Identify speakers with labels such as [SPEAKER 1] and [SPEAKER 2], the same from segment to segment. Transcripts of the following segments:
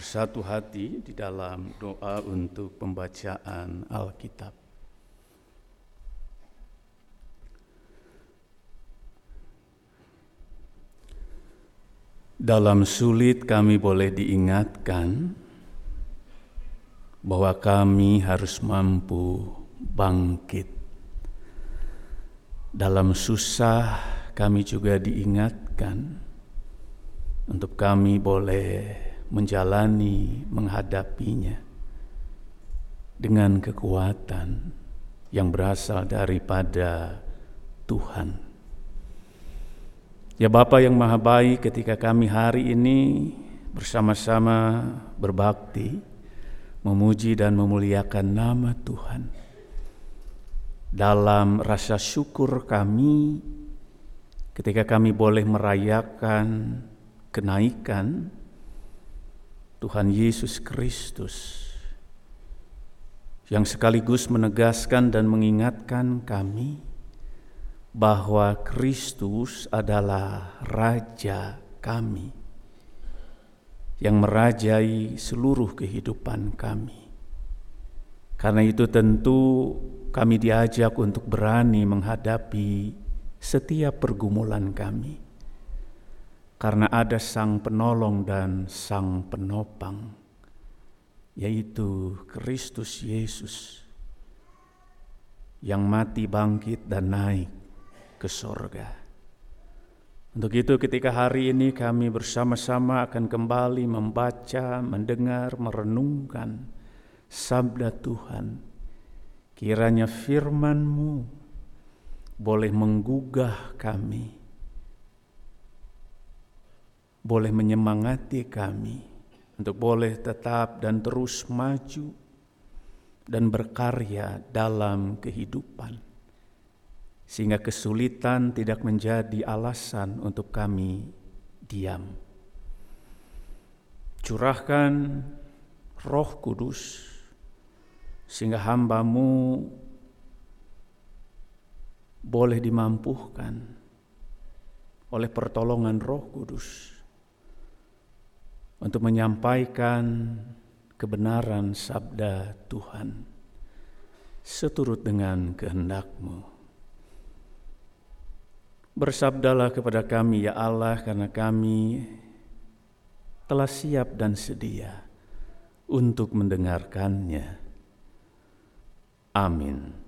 [SPEAKER 1] bersatu hati di dalam doa untuk pembacaan Alkitab. Dalam sulit kami boleh diingatkan bahwa kami harus mampu bangkit. Dalam susah kami juga diingatkan untuk kami boleh menjalani, menghadapinya dengan kekuatan yang berasal daripada Tuhan. Ya Bapa yang Maha Baik ketika kami hari ini bersama-sama berbakti, memuji dan memuliakan nama Tuhan. Dalam rasa syukur kami ketika kami boleh merayakan kenaikan Tuhan Yesus Kristus yang sekaligus menegaskan dan mengingatkan kami bahwa Kristus adalah Raja kami yang merajai seluruh kehidupan kami. Karena itu tentu kami diajak untuk berani menghadapi setiap pergumulan kami karena ada Sang Penolong dan Sang Penopang, yaitu Kristus Yesus yang mati, bangkit, dan naik ke sorga. Untuk itu ketika hari ini kami bersama-sama akan kembali membaca, mendengar, merenungkan sabda Tuhan. Kiranya firman-Mu boleh menggugah kami, boleh menyemangati kami untuk boleh tetap dan terus maju dan berkarya dalam kehidupan, sehingga kesulitan tidak menjadi alasan untuk kami diam. Curahkan Roh Kudus, sehingga hambamu boleh dimampuhkan oleh pertolongan Roh Kudus untuk menyampaikan kebenaran sabda Tuhan seturut dengan kehendakmu. Bersabdalah kepada kami ya Allah karena kami telah siap dan sedia untuk mendengarkannya. Amin.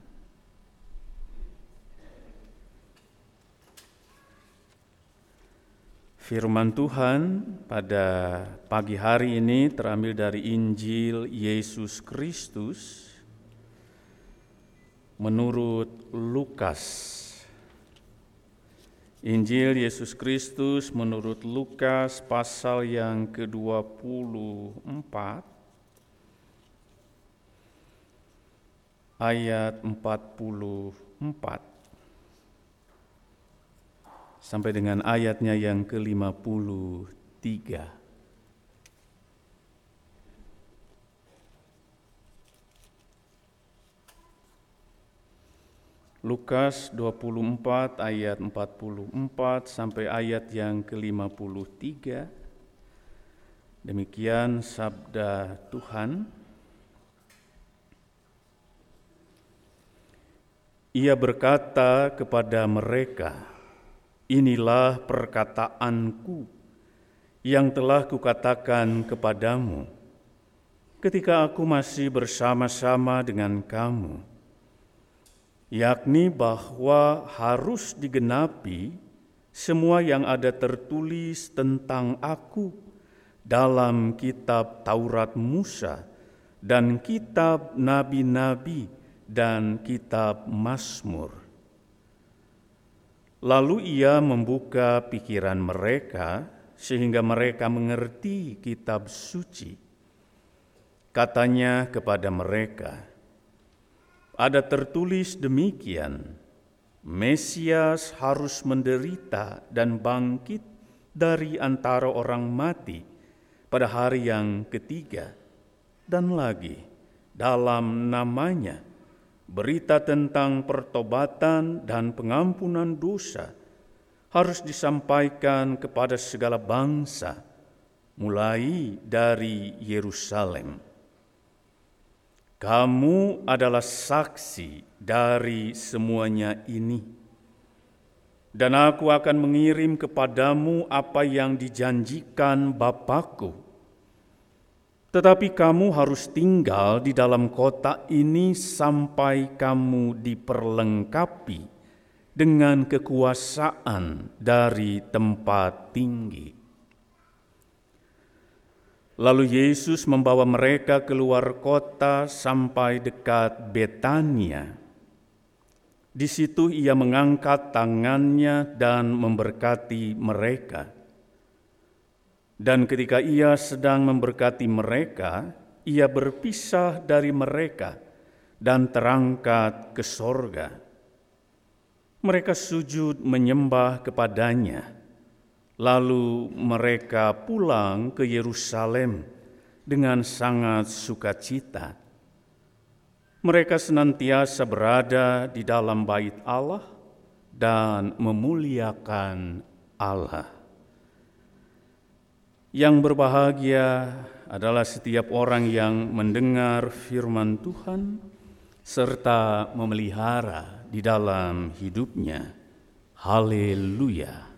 [SPEAKER 1] Firman Tuhan pada pagi hari ini terambil dari Injil Yesus Kristus menurut Lukas. Injil Yesus Kristus menurut Lukas pasal yang ke-24 ayat 44 sampai dengan ayatnya yang ke-53. Lukas 24 ayat 44 sampai ayat yang ke-53. Demikian sabda Tuhan. Ia berkata kepada mereka, Inilah perkataanku yang telah kukatakan kepadamu ketika aku masih bersama-sama dengan kamu, yakni bahwa harus digenapi semua yang ada tertulis tentang aku dalam kitab Taurat Musa dan kitab nabi-nabi dan kitab Mazmur. Lalu ia membuka pikiran mereka sehingga mereka mengerti kitab suci. Katanya kepada mereka, ada tertulis demikian, Mesias harus menderita dan bangkit dari antara orang mati pada hari yang ketiga, dan lagi dalam namanya berita tentang pertobatan dan pengampunan dosa harus disampaikan kepada segala bangsa, mulai dari Yerusalem. Kamu adalah saksi dari semuanya ini, dan aku akan mengirim kepadamu apa yang dijanjikan Bapakku. Tetapi kamu harus tinggal di dalam kota ini sampai kamu diperlengkapi dengan kekuasaan dari tempat tinggi. Lalu Yesus membawa mereka keluar kota sampai dekat Betania. Di situ ia mengangkat tangannya dan memberkati mereka. Dan ketika ia sedang memberkati mereka, ia berpisah dari mereka dan terangkat ke sorga. Mereka sujud menyembah kepadanya Lalu mereka pulang ke Yerusalem dengan sangat sukacita. Mereka senantiasa berada di dalam bait Allah dan memuliakan Allah. Yang berbahagia adalah setiap orang yang mendengar firman Tuhan serta memelihara di dalam hidupnya. Haleluya!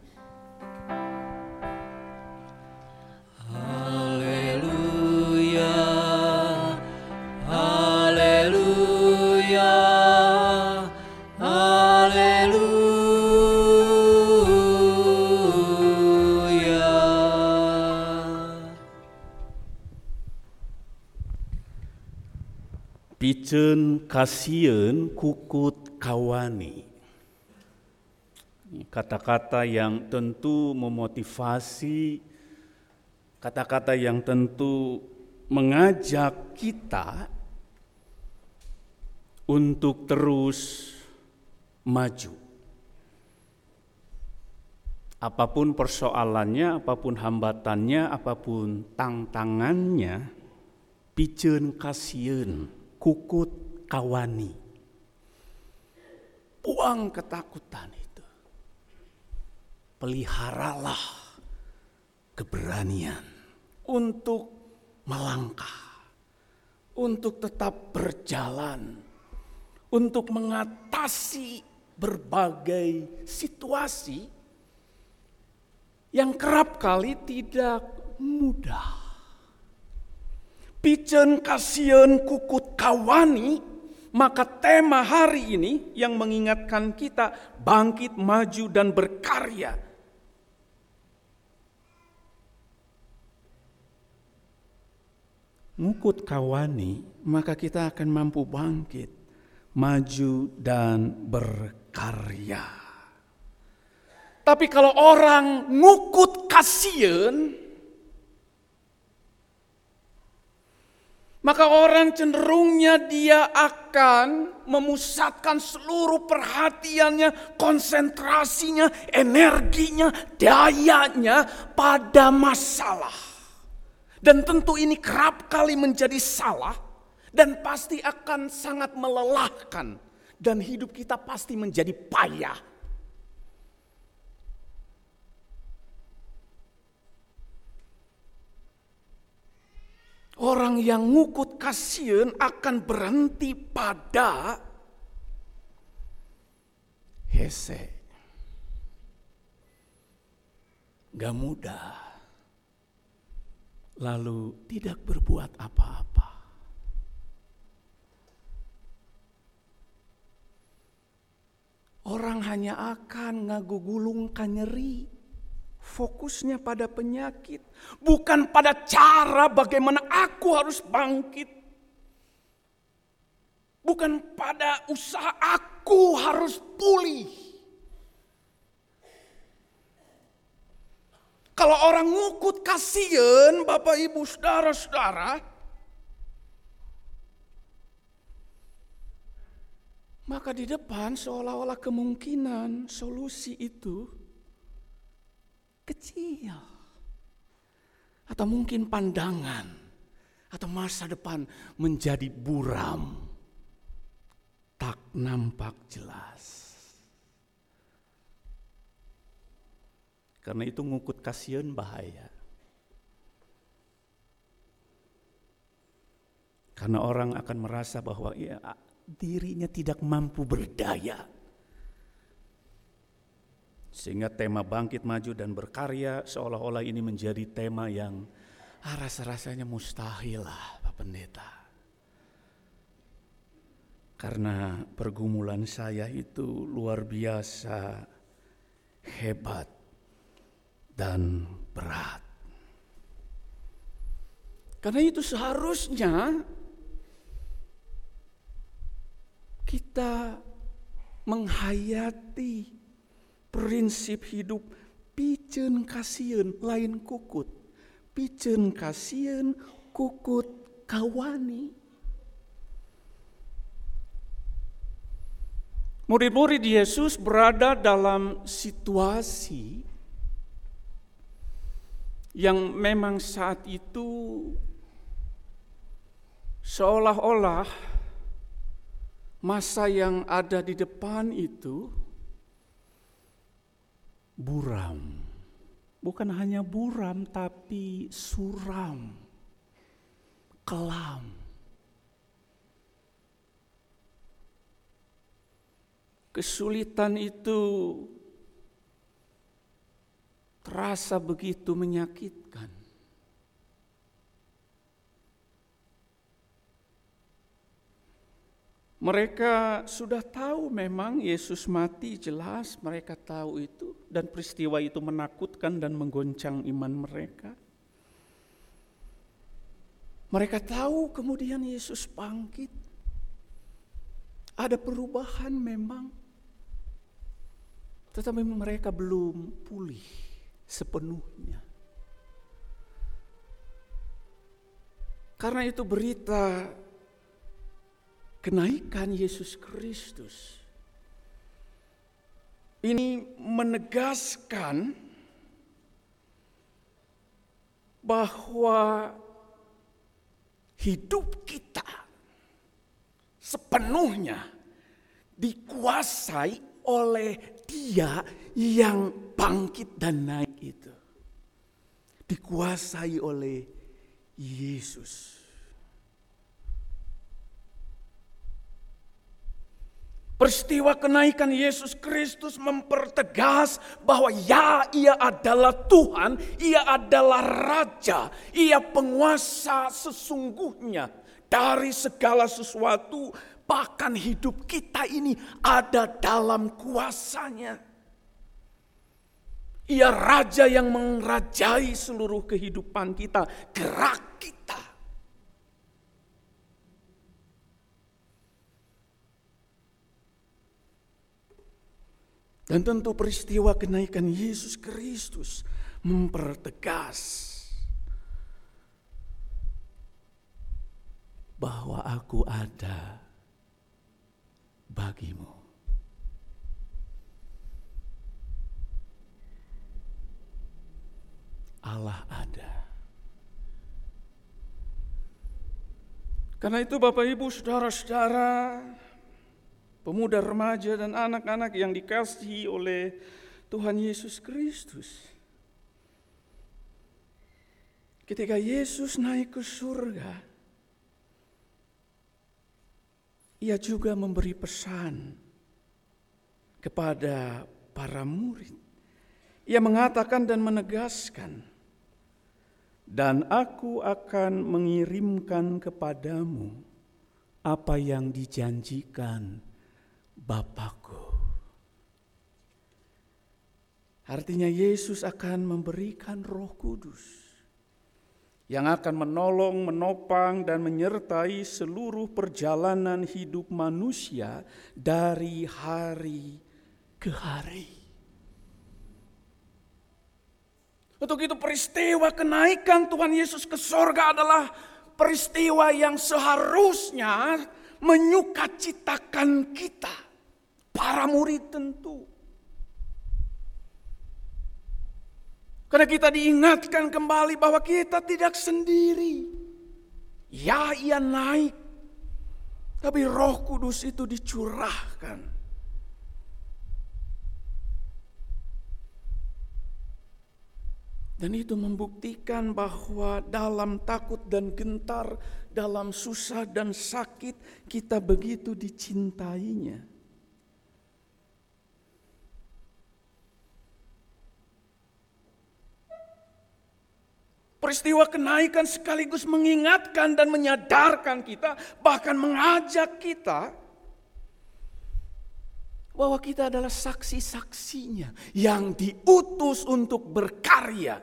[SPEAKER 1] Pijen kasien kukut kawani. Kata-kata yang tentu memotivasi, kata-kata yang tentu mengajak kita untuk terus maju. Apa pun persoalannya, apa pun hambatannya, apa pun tantangannya, pijen kasien kukut kawani. Buang ketakutan itu. Peliharalah keberanian untuk melangkah, untuk tetap berjalan, untuk mengatasi berbagai situasi yang kerap kali tidak mudah pijen kasian kukut kawani, maka tema hari ini yang mengingatkan kita bangkit, maju, dan berkarya. Ngukut kawani, maka kita akan mampu bangkit, maju, dan berkarya. Tapi kalau orang ngukut kasihan, maka orang cenderungnya dia akan memusatkan seluruh perhatiannya, konsentrasinya, energinya, dayanya pada masalah. Dan tentu ini kerap kali menjadi salah dan pasti akan sangat melelahkan dan hidup kita pasti menjadi payah Orang yang ngukut kasihan akan berhenti pada hese. Gak mudah. Lalu tidak berbuat apa-apa. Orang hanya akan ngagugulungkan nyeri fokusnya pada penyakit, bukan pada cara bagaimana aku harus bangkit. Bukan pada usaha aku harus pulih. Kalau orang ngukut kasihan, Bapak Ibu Saudara-saudara, maka di depan seolah-olah kemungkinan solusi itu kecil. Atau mungkin pandangan atau masa depan menjadi buram. Tak nampak jelas. Karena itu ngukut kasihan bahaya. Karena orang akan merasa bahwa ya, dirinya tidak mampu berdaya. Sehingga tema bangkit maju dan berkarya seolah-olah ini menjadi tema yang ah, rasa-rasanya mustahil lah Pak Pendeta. Karena pergumulan saya itu luar biasa hebat dan berat. Karena itu seharusnya kita menghayati prinsip hidup pijen kasihan lain kukut. Pijen kasihan kukut kawani. Murid-murid Yesus berada dalam situasi yang memang saat itu seolah-olah masa yang ada di depan itu buram. Bukan hanya buram tapi suram, kelam. Kesulitan itu terasa begitu menyakitkan. Mereka sudah tahu memang Yesus mati jelas mereka tahu itu dan peristiwa itu menakutkan dan menggoncang iman mereka. Mereka tahu kemudian Yesus bangkit. Ada perubahan memang. Tetapi mereka belum pulih sepenuhnya. Karena itu berita kenaikan Yesus Kristus ini menegaskan bahwa hidup kita sepenuhnya dikuasai oleh Dia yang bangkit dan naik itu. Dikuasai oleh Yesus. Peristiwa kenaikan Yesus Kristus mempertegas bahwa ya ia adalah Tuhan, ia adalah Raja, ia penguasa sesungguhnya dari segala sesuatu, bahkan hidup kita ini ada dalam kuasanya. Ia Raja yang mengrajai seluruh kehidupan kita, gerak. Dan tentu peristiwa kenaikan Yesus Kristus mempertegas bahwa aku ada bagimu. Allah ada. Karena itu Bapak Ibu Saudara-saudara pemuda remaja dan anak-anak yang dikasihi oleh Tuhan Yesus Kristus. Ketika Yesus naik ke surga, ia juga memberi pesan kepada para murid. Ia mengatakan dan menegaskan, "Dan aku akan mengirimkan kepadamu apa yang dijanjikan Bapakku. Artinya Yesus akan memberikan roh kudus yang akan menolong, menopang, dan menyertai seluruh perjalanan hidup manusia dari hari ke hari. Untuk itu peristiwa kenaikan Tuhan Yesus ke sorga adalah peristiwa yang seharusnya menyukacitakan kita. Para murid tentu. Karena kita diingatkan kembali bahwa kita tidak sendiri. Ya, ia naik. Tapi roh kudus itu dicurahkan. Dan itu membuktikan bahwa dalam takut dan gentar, dalam susah dan sakit, kita begitu dicintainya. Peristiwa kenaikan sekaligus mengingatkan dan menyadarkan kita, bahkan mengajak kita bahwa kita adalah saksi-saksinya yang diutus untuk berkarya.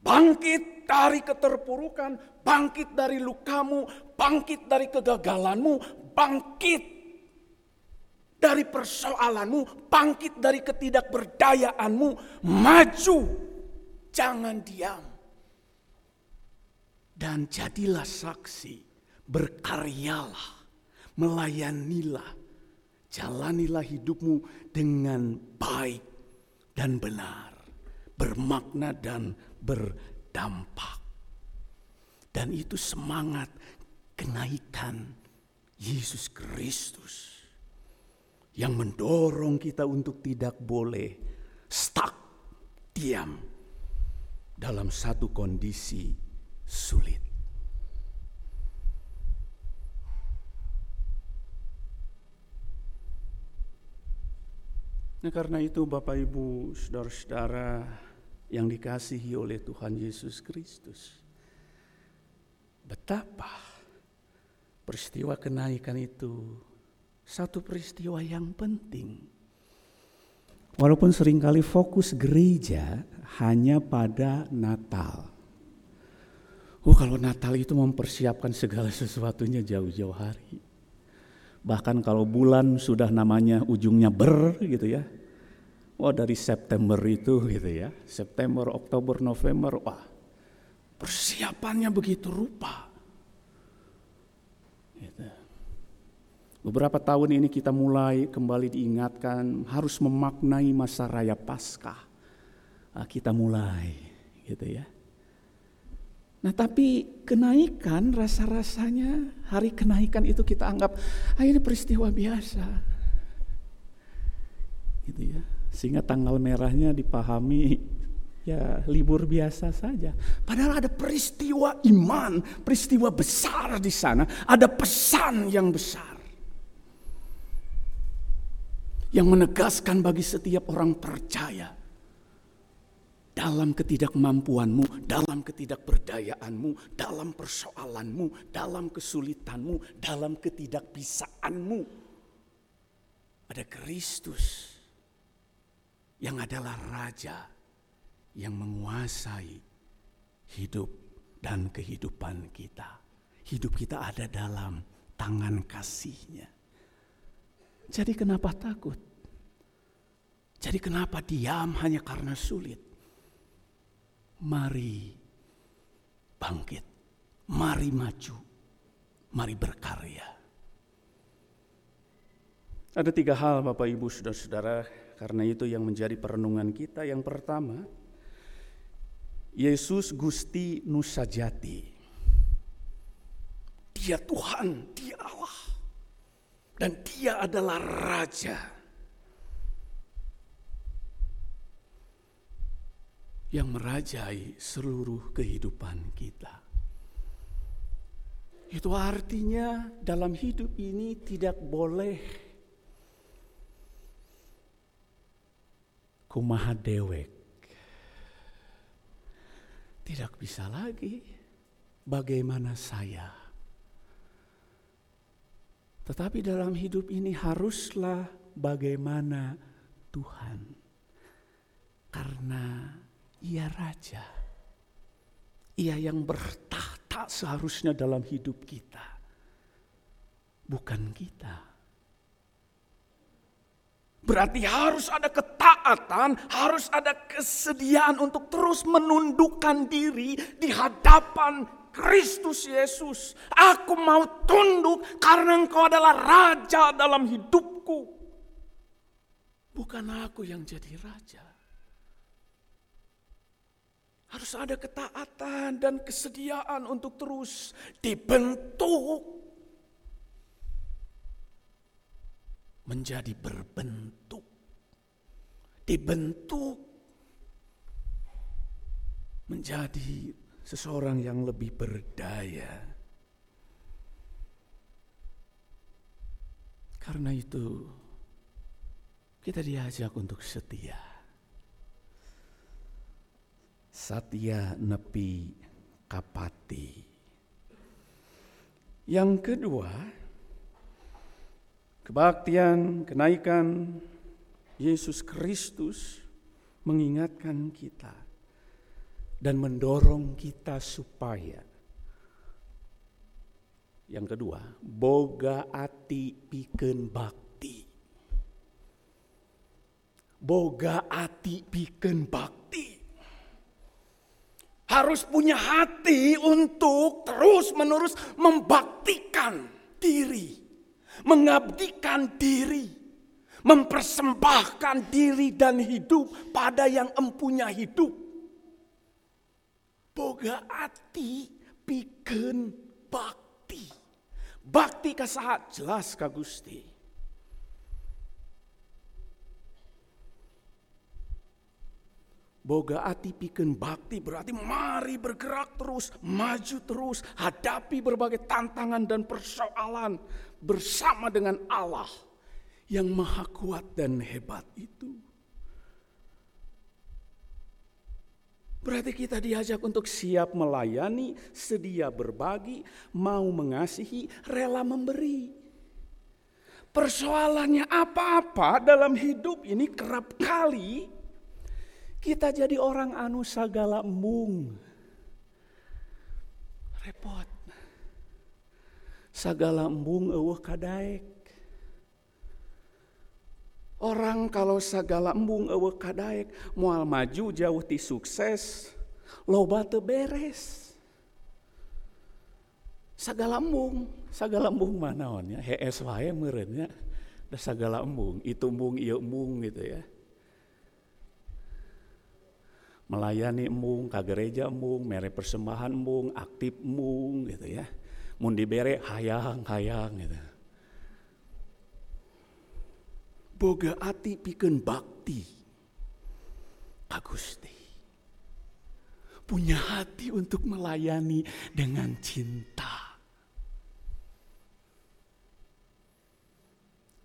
[SPEAKER 1] Bangkit dari keterpurukan, bangkit dari lukamu, bangkit dari kegagalanmu, bangkit dari persoalanmu, bangkit dari ketidakberdayaanmu, maju, jangan diam. Dan jadilah saksi, berkaryalah, melayanilah, Jalanilah hidupmu dengan baik dan benar, bermakna dan berdampak. Dan itu semangat kenaikan Yesus Kristus yang mendorong kita untuk tidak boleh stuck, diam dalam satu kondisi sulit. Nah karena itu Bapak Ibu saudara-saudara yang dikasihi oleh Tuhan Yesus Kristus. Betapa peristiwa kenaikan itu satu peristiwa yang penting. Walaupun sering kali fokus gereja hanya pada Natal. Oh kalau Natal itu mempersiapkan segala sesuatunya jauh-jauh hari. Bahkan kalau bulan sudah namanya ujungnya ber gitu ya. Wah dari September itu gitu ya. September, Oktober, November, wah persiapannya begitu rupa. Gitu. Beberapa tahun ini kita mulai kembali diingatkan harus memaknai masa raya Paskah. Nah, kita mulai gitu ya. Nah tapi kenaikan rasa-rasanya hari kenaikan itu kita anggap ah, ini peristiwa biasa. Gitu ya. Sehingga tanggal merahnya dipahami ya libur biasa saja. Padahal ada peristiwa iman, peristiwa besar di sana, ada pesan yang besar. Yang menegaskan bagi setiap orang percaya dalam ketidakmampuanmu, dalam ketidakberdayaanmu, dalam persoalanmu, dalam kesulitanmu, dalam ketidakbisaanmu. Ada Kristus yang adalah Raja yang menguasai hidup dan kehidupan kita. Hidup kita ada dalam tangan kasihnya. Jadi kenapa takut? Jadi kenapa diam hanya karena sulit? Mari bangkit, mari maju, mari berkarya. Ada tiga hal Bapak Ibu Saudara-saudara karena itu yang menjadi perenungan kita. Yang pertama, Yesus Gusti Nusajati. Dia Tuhan, dia Allah. Dan dia adalah Raja. Yang merajai seluruh kehidupan kita. Itu artinya dalam hidup ini tidak boleh kumaha dewek. Tidak bisa lagi bagaimana saya. Tetapi dalam hidup ini haruslah bagaimana Tuhan. Karena ia raja. Ia yang bertahta seharusnya dalam hidup kita. Bukan kita. Berarti harus ada ketaatan, harus ada kesediaan untuk terus menundukkan diri di hadapan Kristus Yesus. Aku mau tunduk karena engkau adalah raja dalam hidupku. Bukan aku yang jadi raja. Harus ada ketaatan dan kesediaan untuk terus dibentuk menjadi berbentuk. Dibentuk menjadi seseorang yang lebih berdaya. Karena itu, kita diajak untuk setia. Satya nepi kapati. Yang kedua, kebaktian, kenaikan Yesus Kristus mengingatkan kita dan mendorong kita supaya yang kedua, boga ati piken bakti. Boga ati piken bakti. Harus punya hati untuk terus-menerus membaktikan diri, mengabdikan diri, mempersembahkan diri dan hidup pada yang empunya hidup. Boga ati piken bakti. Bakti kasahat jelas ka Gusti. Boga ati piken bakti berarti mari bergerak terus, maju terus, hadapi berbagai tantangan dan persoalan bersama dengan Allah yang maha kuat dan hebat itu. Berarti kita diajak untuk siap melayani, sedia berbagi, mau mengasihi, rela memberi. Persoalannya apa-apa dalam hidup ini kerap kali kita jadi orang anu sagala embung. Repot. Sagala embung eueuh kadaek. Orang kalau sagala embung eueuh kadaek moal maju jauh ti sukses loba teu beres. Sagala embung, sagala embung mana naonnya? Hees wae meureunnya. Da sagala embung, itu embung ieu embung gitu ya melayani embung, ke gereja embung, mere persembahan embung, aktif embung gitu ya. Mun dibere hayang hayang gitu. Boga ati pikeun bakti ka Gusti. Punya hati untuk melayani dengan cinta.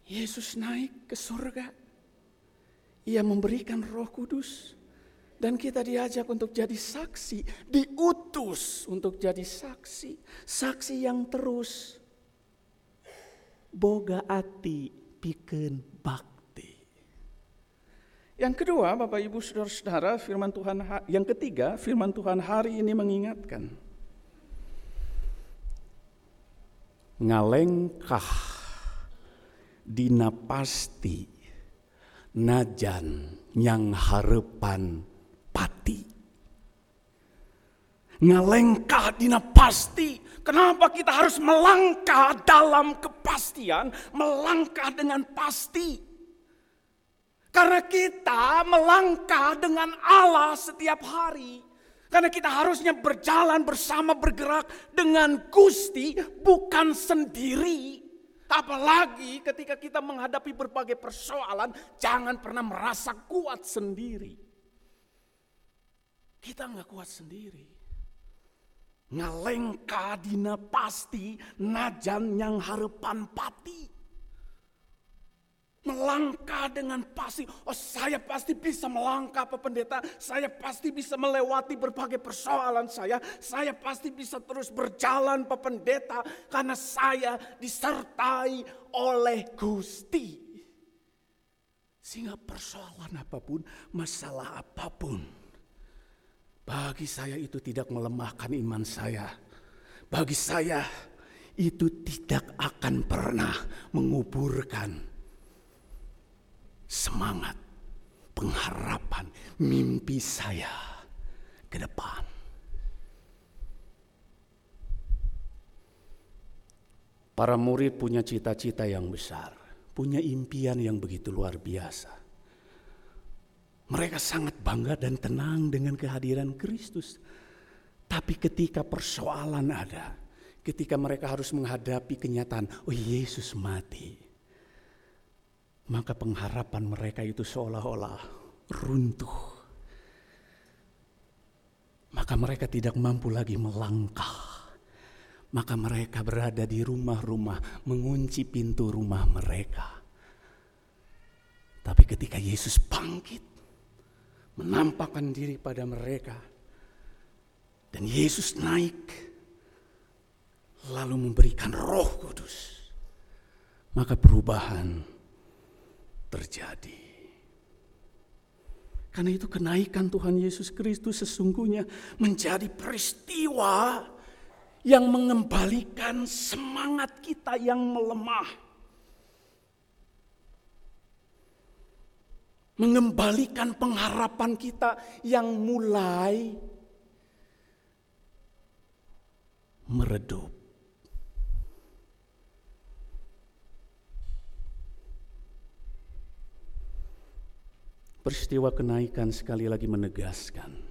[SPEAKER 1] Yesus naik ke surga. Ia memberikan Roh Kudus dan kita diajak untuk jadi saksi, diutus untuk jadi saksi, saksi yang terus boga ati piken bakti. Yang kedua, Bapak Ibu Saudara-saudara, firman Tuhan yang ketiga, firman Tuhan hari ini mengingatkan ngalengkah dina pasti najan yang harapan pati. Ngelengkah dina pasti. Kenapa kita harus melangkah dalam kepastian, melangkah dengan pasti? Karena kita melangkah dengan Allah setiap hari. Karena kita harusnya berjalan bersama bergerak dengan Gusti bukan sendiri. Apalagi ketika kita menghadapi berbagai persoalan, jangan pernah merasa kuat sendiri. Kita nggak kuat sendiri. Ngalengka dina pasti najan yang harapan pati. Melangkah dengan pasti, oh saya pasti bisa melangkah Pak Pendeta, saya pasti bisa melewati berbagai persoalan saya, saya pasti bisa terus berjalan Pak Pendeta karena saya disertai oleh Gusti. Sehingga persoalan apa pun, masalah apa pun, bagi saya itu tidak melemahkan iman saya. Bagi saya itu tidak akan pernah menguburkan semangat, pengharapan, mimpi saya ke depan. Para murid punya cita-cita yang besar, punya impian yang begitu luar biasa. Mereka sangat bangga dan tenang dengan kehadiran Kristus. Tapi ketika persoalan ada, ketika mereka harus menghadapi kenyataan, oh Yesus mati. Maka pengharapan mereka itu seolah-olah runtuh. maka mereka tidak mampu lagi melangkah. Maka mereka berada di rumah-rumah, mengunci pintu rumah mereka. Tapi ketika Yesus bangkit, menampakkan diri pada mereka, dan Yesus naik, lalu memberikan Roh Kudus, maka perubahan terjadi. Karena itu kenaikan Tuhan Yesus Kristus sesungguhnya menjadi peristiwa yang mengembalikan semangat kita yang melemah. Mengembalikan pengharapan kita yang mulai meredup. Peristiwa kenaikan sekali lagi menegaskan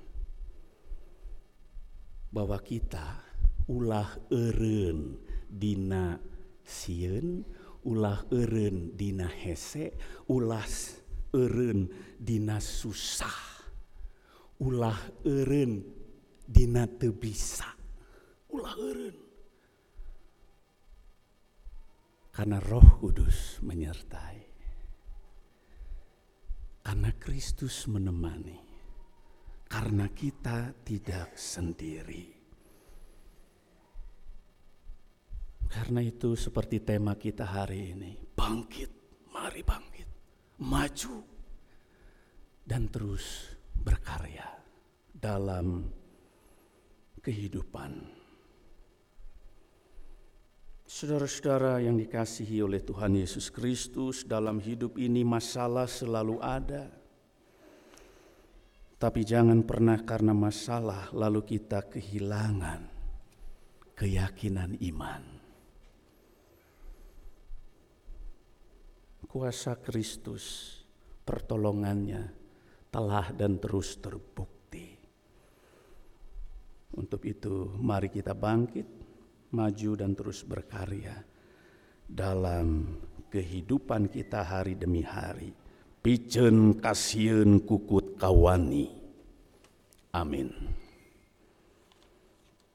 [SPEAKER 1] bahwa kita ulah eren dina sieun, ulah eren dina hese, ulah eren dina susah, ulah eren dina tebisa, ulah eren. Karena roh kudus menyertai. Karena Kristus menemani. Karena kita tidak sendiri. Karena itu seperti tema kita hari ini. Bangkit, mari bangkit. Maju. Dan terus berkarya dalam kehidupan. Saudara-saudara yang dikasihi oleh Tuhan Yesus Kristus, dalam hidup ini masalah selalu ada. Tapi jangan pernah karena masalah lalu kita kehilangan keyakinan iman. Kuasa Kristus, pertolongannya telah dan terus terbukti. Untuk itu, mari kita bangkit maju dan terus berkarya dalam kehidupan kita hari demi hari. Pijen kasieun kukut kawani. Amin.